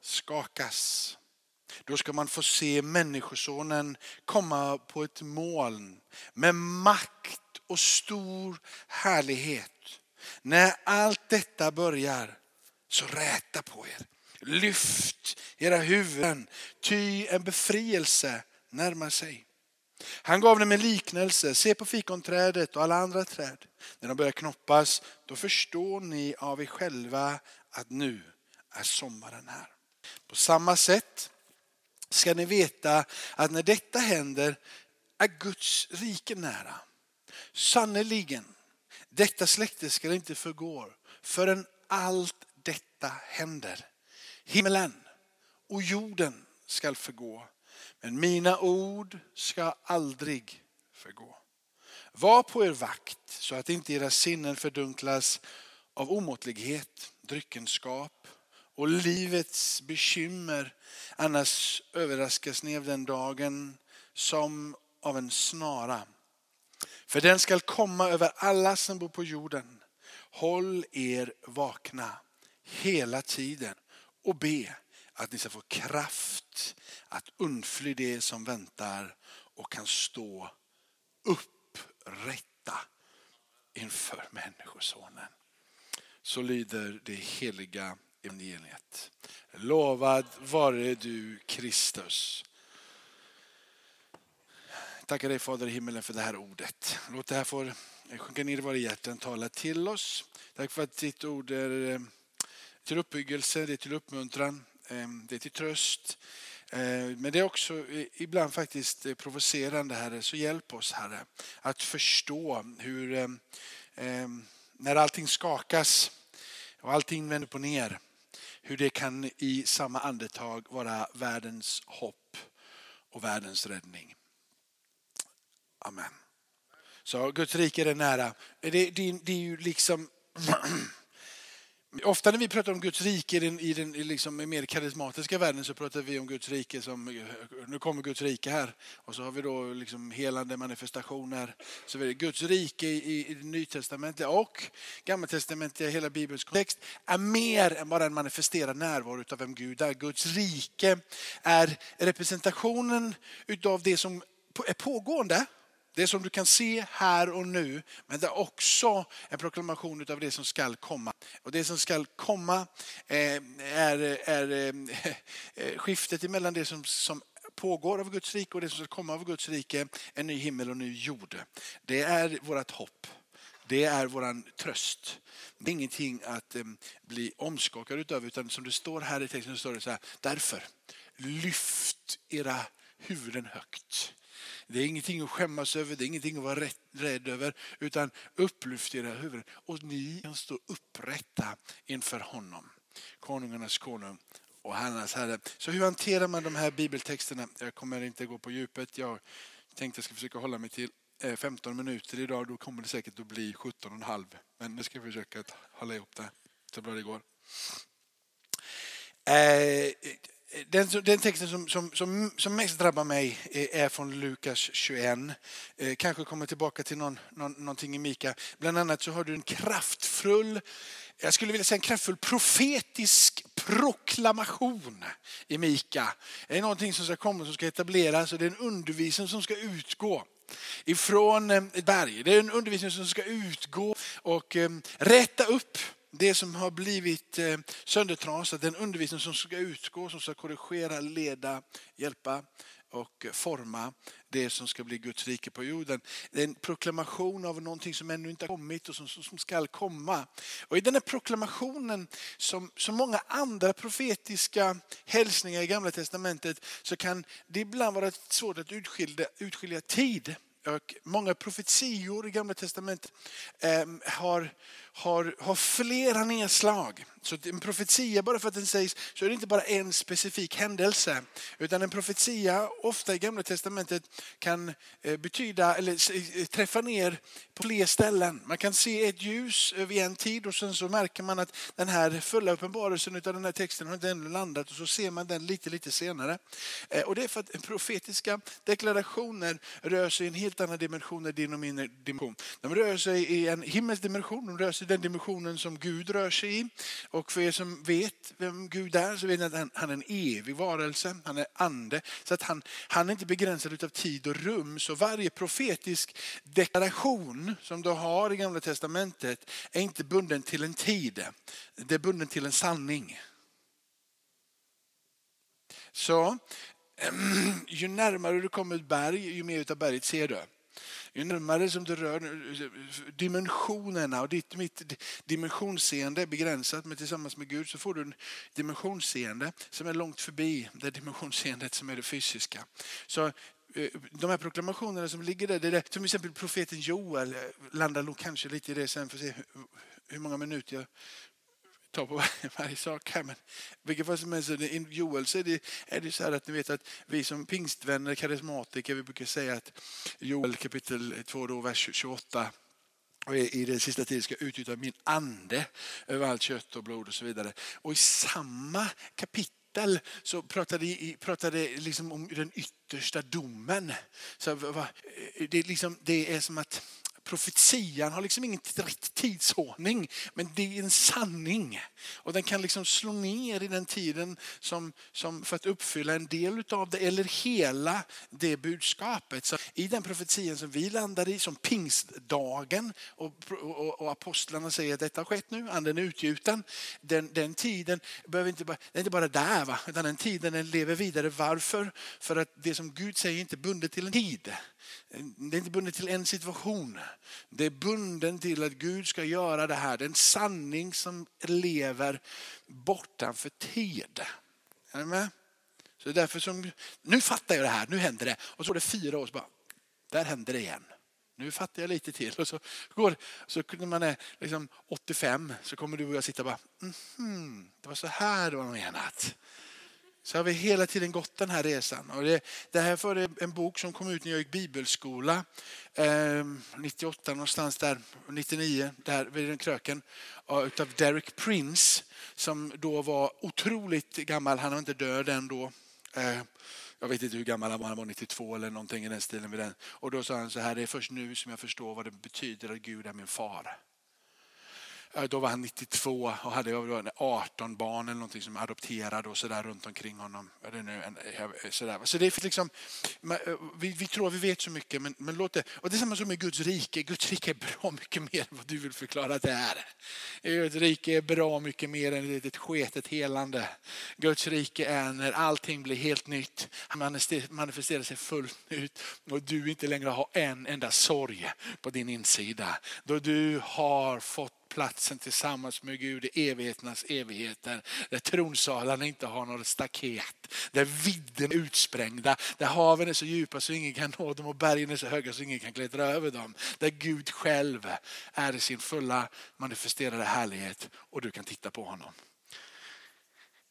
skakas. Då ska man få se Människosonen komma på ett moln med makt och stor härlighet. När allt detta börjar, så räta på er. Lyft era huvuden, ty en befrielse närmar sig. Han gav dem en liknelse. Se på fikonträdet och alla andra träd. När de börjar knoppas, då förstår ni av er själva att nu är sommaren här. På samma sätt ska ni veta att när detta händer är Guds rike nära. Sannerligen, detta släkte ska inte förgå förrän allt detta händer. Himmelen och jorden skall förgå, men mina ord ska aldrig förgå. Var på er vakt så att inte era sinnen fördunklas av omåttlighet, dryckenskap och livets bekymmer. Annars överraskas ni av den dagen som av en snara. För den skall komma över alla som bor på jorden. Håll er vakna hela tiden och be att ni ska få kraft att undfly det som väntar och kan stå upprätta inför Människosonen. Så lyder det heliga evangeliet. Lovad vare du Kristus. Tackar dig Fader i himmelen för det här ordet. Låt det här få sjunka ner i våra hjärtan, tala till oss. Tack för att ditt ord är eh, till uppbyggelse, det är till uppmuntran, eh, det är till tröst. Eh, men det är också ibland faktiskt provocerande Herre, så hjälp oss Herre att förstå hur när allting skakas och allting vänder på ner, hur det kan i samma andetag vara världens hopp och världens räddning. Amen. Så Guds rike är nära. Det, det, det är ju liksom Ofta när vi pratar om Guds rike i den, i den liksom mer karismatiska världen så pratar vi om Guds rike som, nu kommer Guds rike här. Och så har vi då liksom helande manifestationer. Så det Guds rike i, i det nytestamentliga och gammaltestamentliga, hela Bibelns kontext, är mer än bara en manifesterad närvaro av vem Gud är. Guds rike är representationen utav det som är pågående det som du kan se här och nu, men det är också en proklamation av det som skall komma. Och det som skall komma eh, är, är eh, eh, skiftet mellan det som, som pågår av Guds rike och det som ska komma av Guds rike, en ny himmel och en ny jord. Det är vårt hopp. Det är våran tröst. Det är ingenting att bli omskakad utav, utan som det står här i texten så står det så här, därför lyft era huvuden högt. Det är ingenting att skämmas över, det är ingenting att vara rädd över. Utan upplyft era huvuden och ni kan stå upprätta inför honom. Konungarnas konung och herrarnas herre. Så hur hanterar man de här bibeltexterna? Jag kommer inte gå på djupet. Jag tänkte jag ska försöka hålla mig till eh, 15 minuter idag. Då kommer det säkert att bli 17,5. Men nu ska jag försöka hålla ihop det så bra det går. Eh, den, den, texten som, som, som, som, mest drabbar mig eh, är från Lukas 21. Eh, kanske kommer tillbaka till någon, någon, någonting i Mika. Bland annat så har du en kraftfull, jag skulle vilja säga en kraftfull profetisk proklamation i Mika. Det är någonting som ska komma, som ska etableras och det är en undervisning som ska utgå ifrån eh, ett berg. Det är en undervisning som ska utgå och rätta upp det som har blivit eh, söndertrasat, den undervisning som ska utgå, som ska korrigera, leda, hjälpa och forma det som ska bli Guds rike på jorden. Det är en proklamation av någonting som ännu inte har kommit och som, som ska komma. Och I den här proklamationen, som, som många andra profetiska hälsningar i Gamla Testamentet, så kan det ibland vara svårt att utskilja, utskilja tid. Och många profetior i Gamla Testamentet eh, har, har, har flera nedslag. Så en profetia, bara för att den sägs, så är det inte bara en specifik händelse. Utan en profetia, ofta i Gamla Testamentet, kan eh, betyda, eller eh, träffa ner på fler ställen. Man kan se ett ljus vid en tid och sen så märker man att den här fulla uppenbarelsen av den här texten har inte ännu landat och så ser man den lite, lite senare. Eh, och det är för att profetiska deklarationer rör sig i en helt annan dimension än din och min dimension. De rör sig i en himmelsk dimension, de rör sig den dimensionen som Gud rör sig i. Och för er som vet vem Gud är så vet ni att han, han är en evig varelse, han är ande. Så att han, han är inte begränsad av tid och rum. Så varje profetisk deklaration som du har i Gamla Testamentet är inte bunden till en tid. Det är bunden till en sanning. Så ju närmare du kommer ett berg, ju mer av berget ser du. Ju närmare som du rör dimensionerna och ditt mitt dimensionsseende är begränsat men tillsammans med Gud så får du en dimensionsseende som är långt förbi det dimensionsseendet som är det fysiska. Så eh, de här proklamationerna som ligger där, det där som exempel profeten Joel eh, landar nog kanske lite i det sen för att se hur många minuter jag ta på varje sak här. Men vilket fall som helst, i Joel så är det, är det så här att ni vet att vi som pingstvänner, karismatiker, vi brukar säga att Joel kapitel 2, då, vers 28 och i den sista tiden ska utgjuta min ande över allt kött och blod och så vidare. Och i samma kapitel så pratade, pratade liksom om den yttersta domen. Så, det, liksom, det är som att profetian har liksom ingen rätt tidsordning, men det är en sanning. Och den kan liksom slå ner i den tiden som, som för att uppfylla en del av det eller hela det budskapet. Så I den profetian som vi landar i, som pingstdagen och, och, och apostlarna säger att detta har skett nu, anden är utgjuten. Den, den tiden behöver inte bara, den är inte bara där, va? utan den tiden den lever vidare. Varför? För att det som Gud säger är inte bundet till en tid. Det är inte bundet till en situation. Det är bunden till att Gud ska göra det här. Det är en sanning som lever bortanför tid. Är ni med? Så därför som, nu fattar jag det här, nu händer det. Och så går det fyra år så bara, där händer det igen. Nu fattar jag lite till. Och så går, så när man är liksom 85 så kommer du och jag sitta och bara, mm -hmm, det var så här det var menat så har vi hela tiden gått den här resan. Och det, det här var en bok som kom ut när jag gick bibelskola. Eh, 98 någonstans där, 99, där vid den kröken. Utav Derek Prince som då var otroligt gammal. Han var inte död än då. Eh, jag vet inte hur gammal han var, han var 92 eller någonting i den stilen. Och då sa han så här, det är först nu som jag förstår vad det betyder att Gud är min far. Då var han 92 och hade 18 barn eller någonting som adopterade och sådär runt omkring honom. Så det är liksom, eh, vi, vi tror att vi vet så mycket men, men låt det. Och det är samma som med Guds rike. Guds rike är bra mycket mer än vad du vill förklara att det är. Guds rike är bra mycket mer än ett sketet helande. Guds rike är när allting blir helt nytt. Han manifesterar sig fullt ut och du inte längre har en enda sorg på din insida. Då du har fått platsen tillsammans med Gud i evigheternas evigheter. Där tronsalarna inte har något staket. Där vidden är utsprängda. Där haven är så djupa så ingen kan nå dem och bergen är så höga så ingen kan klättra över dem. Där Gud själv är i sin fulla manifesterade härlighet och du kan titta på honom.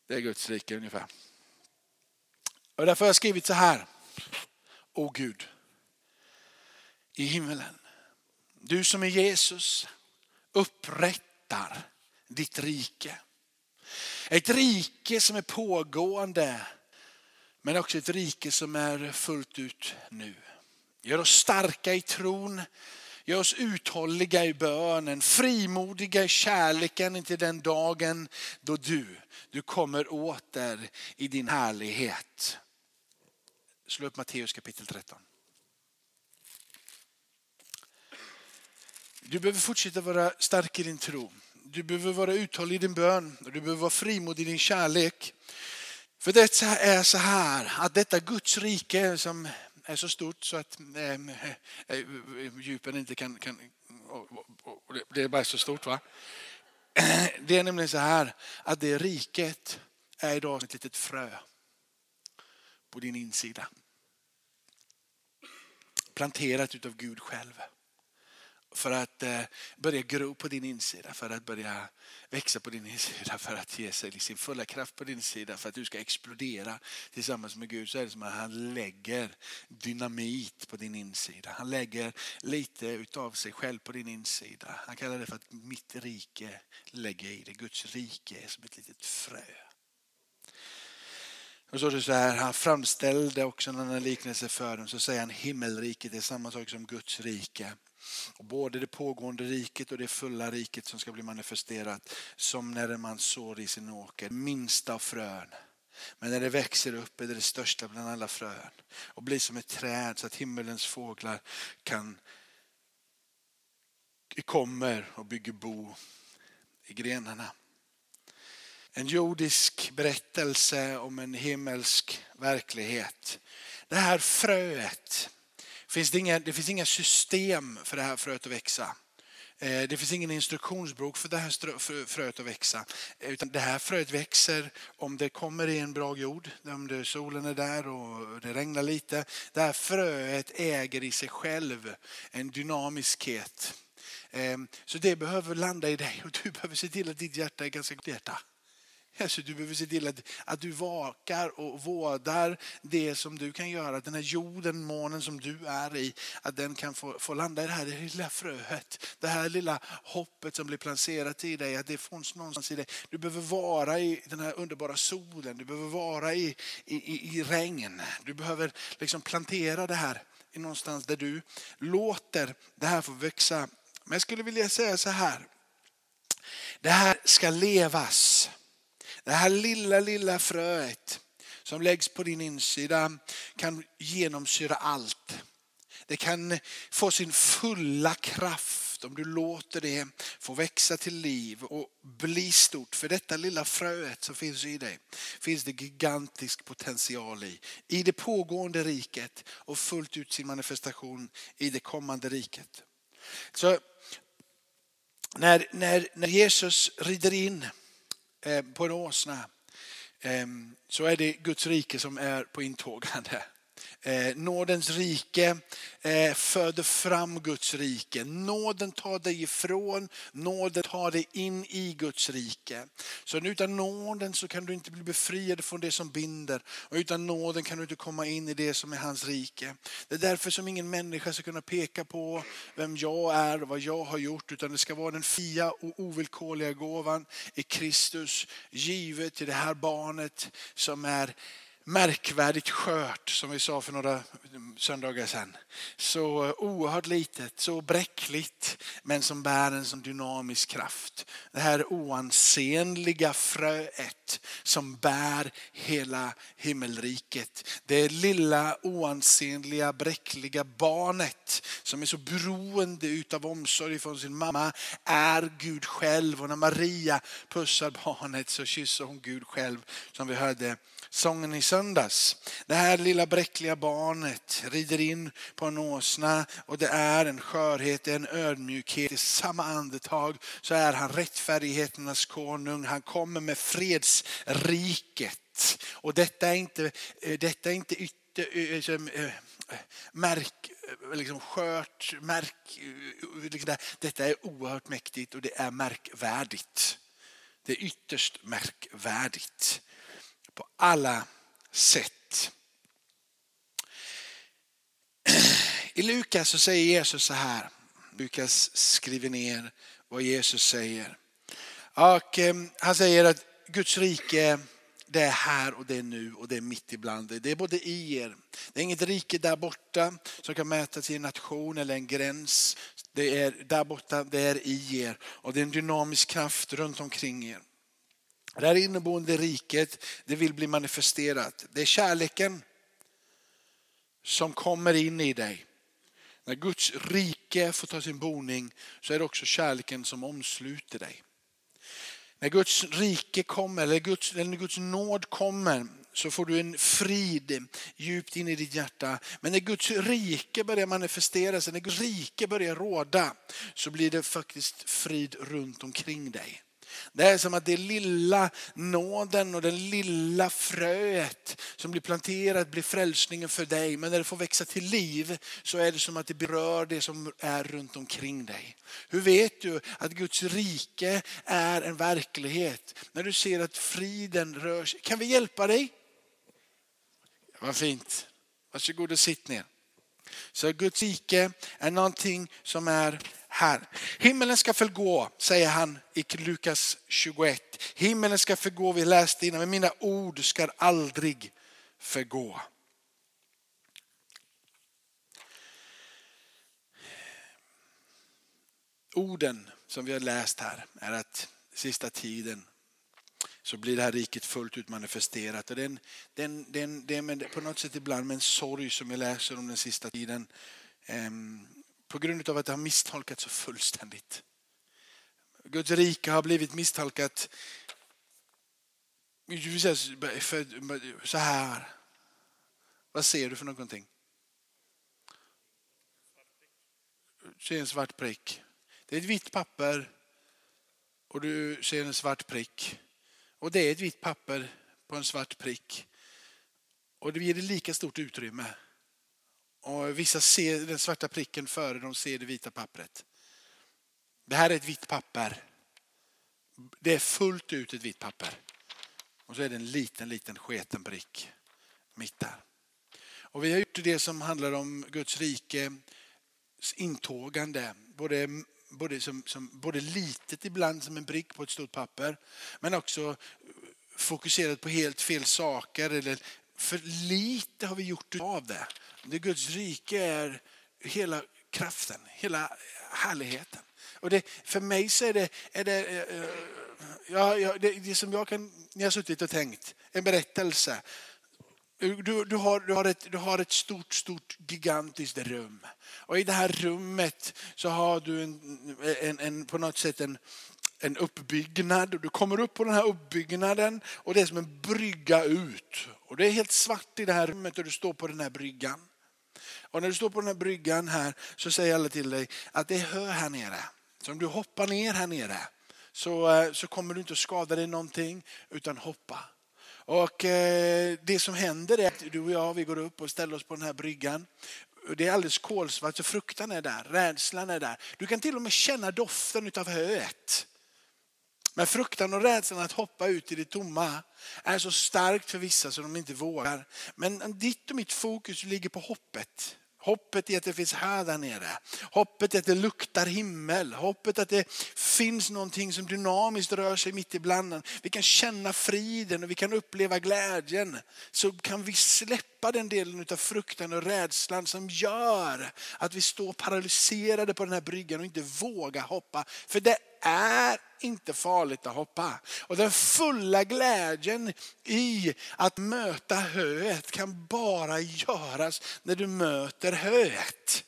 Det är Guds rike ungefär. Och därför har jag skrivit så här. O Gud, i himmelen. Du som är Jesus upprättar ditt rike. Ett rike som är pågående men också ett rike som är fullt ut nu. Gör oss starka i tron, gör oss uthålliga i bönen, frimodiga i kärleken intill den dagen då du, du kommer åter i din härlighet. Slå upp Matteus kapitel 13. Du behöver fortsätta vara stark i din tro. Du behöver vara uthållig i din bön. Du behöver vara frimodig i din kärlek. För det är så här att detta Guds rike som är så stort så att ehm, eh, eh, djupen inte kan... kan det är bara så stort va? Det är nämligen så här att det riket är idag ett litet frö på din insida. Planterat utav Gud själv för att eh, börja gro på din insida, för att börja växa på din insida, för att ge sig sin fulla kraft på din sida, för att du ska explodera tillsammans med Gud. Så är det som att han lägger dynamit på din insida. Han lägger lite utav sig själv på din insida. Han kallar det för att mitt rike lägger i det. Guds rike är som ett litet frö. Och så är det så här, han framställde också en annan liknelse för dem. Så säger han himmelriket är samma sak som Guds rike. Och både det pågående riket och det fulla riket som ska bli manifesterat som när man sår i sin åker. Minsta av frön. Men när det växer upp är det det största bland alla frön och blir som ett träd så att himmelens fåglar kan kommer och bygger bo i grenarna. En jordisk berättelse om en himmelsk verklighet. Det här fröet, finns det, inga, det finns inga system för det här fröet att växa. Eh, det finns ingen instruktionsbok för det här fröet att växa. Eh, utan det här fröet växer om det kommer i en bra jord, om det, solen är där och det regnar lite. Det här fröet äger i sig själv en dynamiskhet. Eh, så det behöver landa i dig och du behöver se till att ditt hjärta är ganska gott hjärta. Jesus, du behöver se till att, att du vakar och vårdar det som du kan göra. Den här jorden, månen som du är i, att den kan få, få landa i det här lilla fröet. Det här lilla hoppet som blir placerat i dig, att det får någonstans i dig. Du behöver vara i den här underbara solen, du behöver vara i, i, i, i regn. Du behöver liksom plantera det här i någonstans där du låter det här få växa. Men jag skulle vilja säga så här. Det här ska levas. Det här lilla, lilla fröet som läggs på din insida kan genomsyra allt. Det kan få sin fulla kraft om du låter det få växa till liv och bli stort. För detta lilla fröet som finns i dig finns det gigantisk potential i. I det pågående riket och fullt ut sin manifestation i det kommande riket. Så när, när, när Jesus rider in Eh, på en åsna ehm, så är det Guds rike som är på intågande. Eh, nådens rike eh, föder fram Guds rike. Nåden tar dig ifrån, nåden tar dig in i Guds rike. Så utan nåden så kan du inte bli befriad från det som binder. Och utan nåden kan du inte komma in i det som är hans rike. Det är därför som ingen människa ska kunna peka på vem jag är och vad jag har gjort. Utan det ska vara den fria och ovillkorliga gåvan i Kristus givet till det här barnet som är märkvärdigt skört som vi sa för några söndagar sedan. Så eh, oerhört litet, så bräckligt men som bär en sån dynamisk kraft. Det här oansenliga fröet som bär hela himmelriket. Det lilla oansenliga bräckliga barnet som är så beroende utav omsorg från sin mamma är Gud själv. Och när Maria pussar barnet så kysser hon Gud själv som vi hörde sången i söndags. Det här lilla bräckliga barnet rider in på en åsna och det är en skörhet, en ödmjukhet. I samma andetag så är han rättfärdigheternas konung. Han kommer med fredsriket. Och detta är inte, eh, detta är inte ytter, eh, eh, märk, liksom skört, märk, liksom detta är oerhört mäktigt och det är märkvärdigt. Det är ytterst märkvärdigt på alla sätt. I Lukas så säger Jesus så här. Lukas skriver ner vad Jesus säger. Och eh, han säger att Guds rike det är här och det är nu och det är mitt ibland Det är både i er. Det är inget rike där borta som kan mätas i en nation eller en gräns. Det är där borta, det är i er. Och det är en dynamisk kraft runt omkring er. Det här inneboende riket, det vill bli manifesterat. Det är kärleken som kommer in i dig. När Guds rike får ta sin boning så är det också kärleken som omsluter dig. När Guds rike kommer, eller Guds, eller när Guds nåd kommer så får du en frid djupt in i ditt hjärta. Men när Guds rike börjar manifestera sig, när Guds rike börjar råda så blir det faktiskt frid runt omkring dig. Det är som att det lilla nåden och det lilla fröet som blir planterat blir frälsningen för dig. Men när det får växa till liv så är det som att det berör det som är runt omkring dig. Hur vet du att Guds rike är en verklighet? När du ser att friden rör sig. Kan vi hjälpa dig? Vad fint. Varsågod och sitt ner. Så Guds rike är någonting som är här. Himmelen ska förgå, säger han i Lukas 21. Himmelen ska förgå, vi läste innan, men mina ord ska aldrig förgå. orden som vi har läst här är att sista tiden så blir det här riket fullt ut manifesterat. Och det, är en, det, är en, det, är en, det är med, på något sätt ibland med en sorg som jag läser om den sista tiden. Ehm, på grund av att det har misstolkats så fullständigt. Guds rike har blivit misstolkat så här. Vad ser du för någonting? ser en svart prick. Det är ett vitt papper och du ser en svart prick. Och det är ett vitt papper på en svart prick. Och det ger det lika stort utrymme. Och vissa ser den svarta pricken före de ser det vita pappret. Det här är ett vitt papper. Det är fullt ut ett vitt papper. Och så är det en liten, liten sketen prick mitt där. Och vi har gjort det som handlar om Guds rike intågande. Både, både, som, som, både litet ibland som en prick på ett stort papper men också fokuserat på helt fel saker. Eller för lite har vi gjort av det. det Guds rike är hela kraften, hela härligheten. Och det, för mig så är det, är det, eh, eh, ja, ja, det, det som jag kan, när jag har suttit och tänkt, en berättelse du, du, har, du, har ett, du har ett stort, stort, gigantiskt rum. Och i det här rummet så har du en, en, en på något sätt en, en uppbyggnad. Och du kommer upp på den här uppbyggnaden och det är som en brygga ut. Och det är helt svart i det här rummet och du står på den här bryggan. Och när du står på den här bryggan här så säger alla till dig att det är hö här nere. Så om du hoppar ner här nere så, eh, så kommer du inte att skada dig någonting utan hoppa. Och eh, det som händer är att du och jag vi går upp och ställer oss på den här bryggan. Det är alldeles kolsvart så fruktan är där, rädslan är där. Du kan till och med känna doften av höet. Men fruktan och rädslan att hoppa ut i det tomma är så starkt för vissa så de inte vågar. Men ditt och mitt fokus ligger på hoppet. Hoppet i att det finns här där nere. Hoppet i att det luktar himmel. Hoppet att det finns någonting som dynamiskt rör sig mitt ibland. Vi kan känna friden och vi kan uppleva glädjen. Så kan vi släppa den delen av fruktan och rädslan som gör att vi står paralyserade på den här bryggan och inte vågar hoppa. För det är inte farligt att hoppa. Och den fulla glädjen i att möta höet kan bara göras när du möter höet.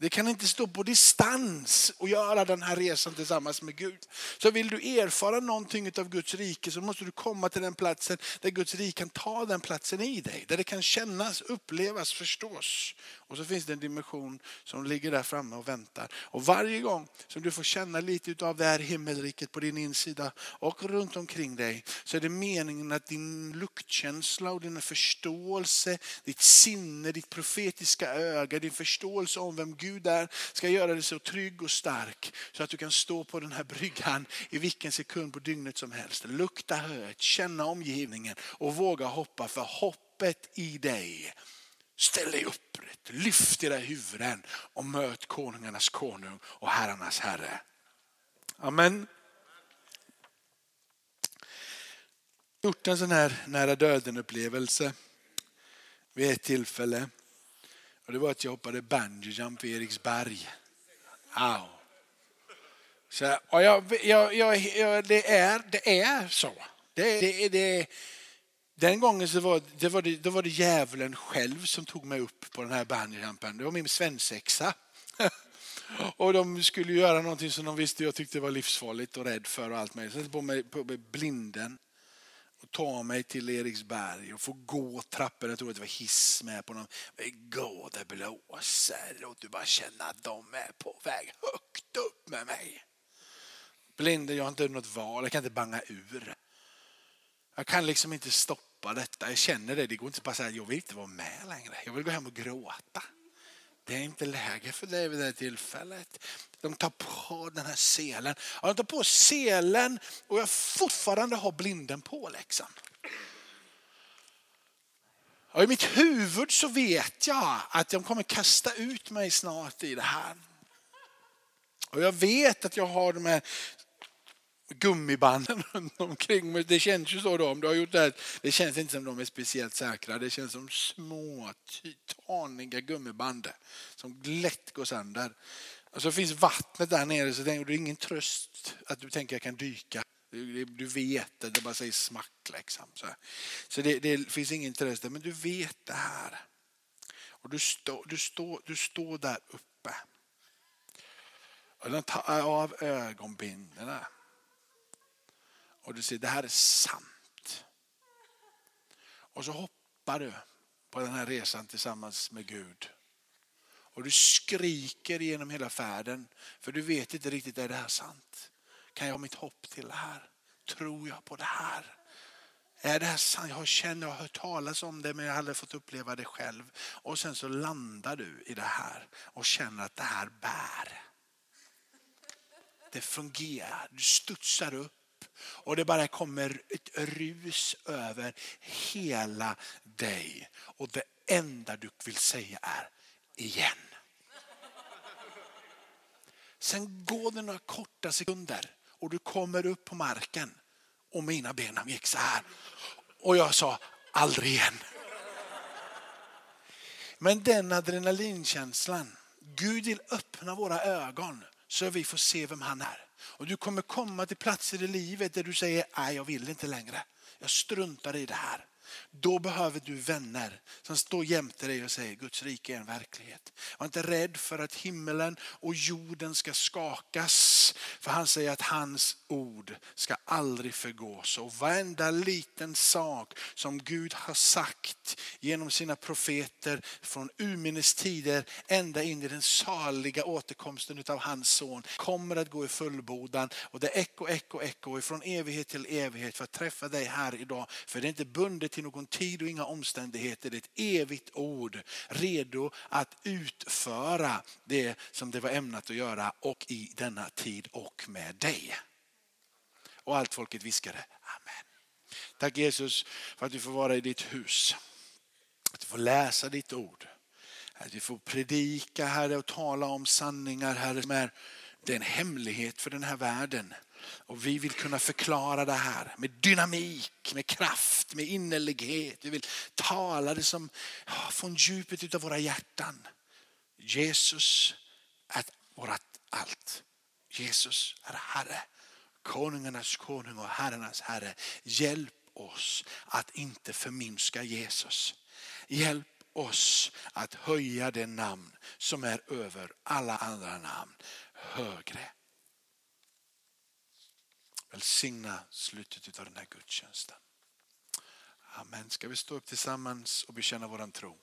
Det kan inte stå på distans och göra den här resan tillsammans med Gud. Så vill du erfara någonting av Guds rike så måste du komma till den platsen där Guds rike kan ta den platsen i dig. Där det kan kännas, upplevas, förstås. Och så finns det en dimension som ligger där framme och väntar. Och varje gång som du får känna lite av det här himmelriket på din insida och runt omkring dig så är det meningen att din luktkänsla och din förståelse, ditt sinne, ditt profetiska öga, din förståelse om vem Gud är ska göra dig så trygg och stark så att du kan stå på den här bryggan i vilken sekund på dygnet som helst. Lukta höet, känna omgivningen och våga hoppa för hoppet i dig Ställ dig upprätt, lyft era huvuden och möt konungarnas konung och herrarnas herre. Amen. gjort en sån här nära döden upplevelse vid ett tillfälle. Och det var att jag hoppade bungee jump i Eriksberg. Au. Så, och jag, jag, jag, det, är, det är så. Det, det, det, den gången så var det, var det, då var det djävulen själv som tog mig upp på den här bungyjumpen. Det var min svensexa. Och de skulle göra någonting som de visste jag tyckte var livsfarligt och rädd för och allt möjligt. Så på mig, på mig blinden och ta mig till Eriksberg och få gå trappor. Jag tror att det var hiss med på någon. Gå, det blåser och du bara känner att de är på väg högt upp med mig. Blinde, jag har inte något val, jag kan inte banga ur. Jag kan liksom inte stoppa detta. Jag känner det. Det går inte bara att säga jag vill inte vara med längre. Jag vill gå hem och gråta. Det är inte läge för dig vid det här tillfället. De tar på den här selen. De tar på selen och jag fortfarande har blinden på liksom. Och I mitt huvud så vet jag att de kommer kasta ut mig snart i det här. Och jag vet att jag har de här gummibanden runt omkring mig. Det känns ju så då om du har gjort det här. Det känns inte som de är speciellt säkra. Det känns som små titaniga gummiband som lätt går sönder. Alltså, och så finns vattnet där nere så det är ingen tröst att du tänker jag kan dyka. Du, du vet det, det bara säger smack liksom. Så, så det, det, finns ingen tröst där, men du vet det här. Och du, stå, du, stå, du står där uppe. Och den tar av ögonbindlarna. Och du säger det här är sant. Och så hoppar du på den här resan tillsammans med Gud. Och du skriker genom hela färden för du vet inte riktigt, är det här sant? Kan jag ha mitt hopp till det här? Tror jag på det här? Är det här sant? Jag känner, jag har hört talas om det men jag har aldrig fått uppleva det själv. Och sen så landar du i det här och känner att det här bär. Det fungerar, du studsar upp och det bara kommer ett rus över hela dig. Och det enda du vill säga är igen. Sen går det några korta sekunder och du kommer upp på marken och mina ben gick så här. Och jag sa aldrig igen. Men den adrenalinkänslan, Gud vill öppna våra ögon så vi får se vem han är. Och du kommer komma till platser i livet där du säger, nej jag vill inte längre. Jag struntar i det här. Då behöver du vänner som står jämte dig och säger Guds rike är en verklighet. Var inte rädd för att himmelen och jorden ska skakas. För han säger att hans ord ska aldrig förgås. Och varenda liten sak som Gud har sagt genom sina profeter från urminnes tider ända in i den saliga återkomsten av hans son kommer att gå i fullbordan. Och det är eko, eko, eko från evighet till evighet för att träffa dig här idag. För det är inte bundet till någon tid och inga omständigheter. Det är ett evigt ord redo att utföra det som det var ämnat att göra och i denna tid och med dig. Och allt folket viskade Amen. Tack Jesus för att vi får vara i ditt hus. Att vi får läsa ditt ord. Att vi får predika Herre och tala om sanningar Herre som är det är en hemlighet för den här världen. Och vi vill kunna förklara det här med dynamik, med kraft, med innerlighet. Vi vill tala det som från djupet av våra hjärtan. Jesus är vårt allt. Jesus är Herre, konungarnas konung och herrarnas Herre. Hjälp oss att inte förminska Jesus. Hjälp oss att höja det namn som är över alla andra namn högre. Välsigna slutet av den här gudstjänsten. Amen. Ska vi stå upp tillsammans och bekänna våran tro?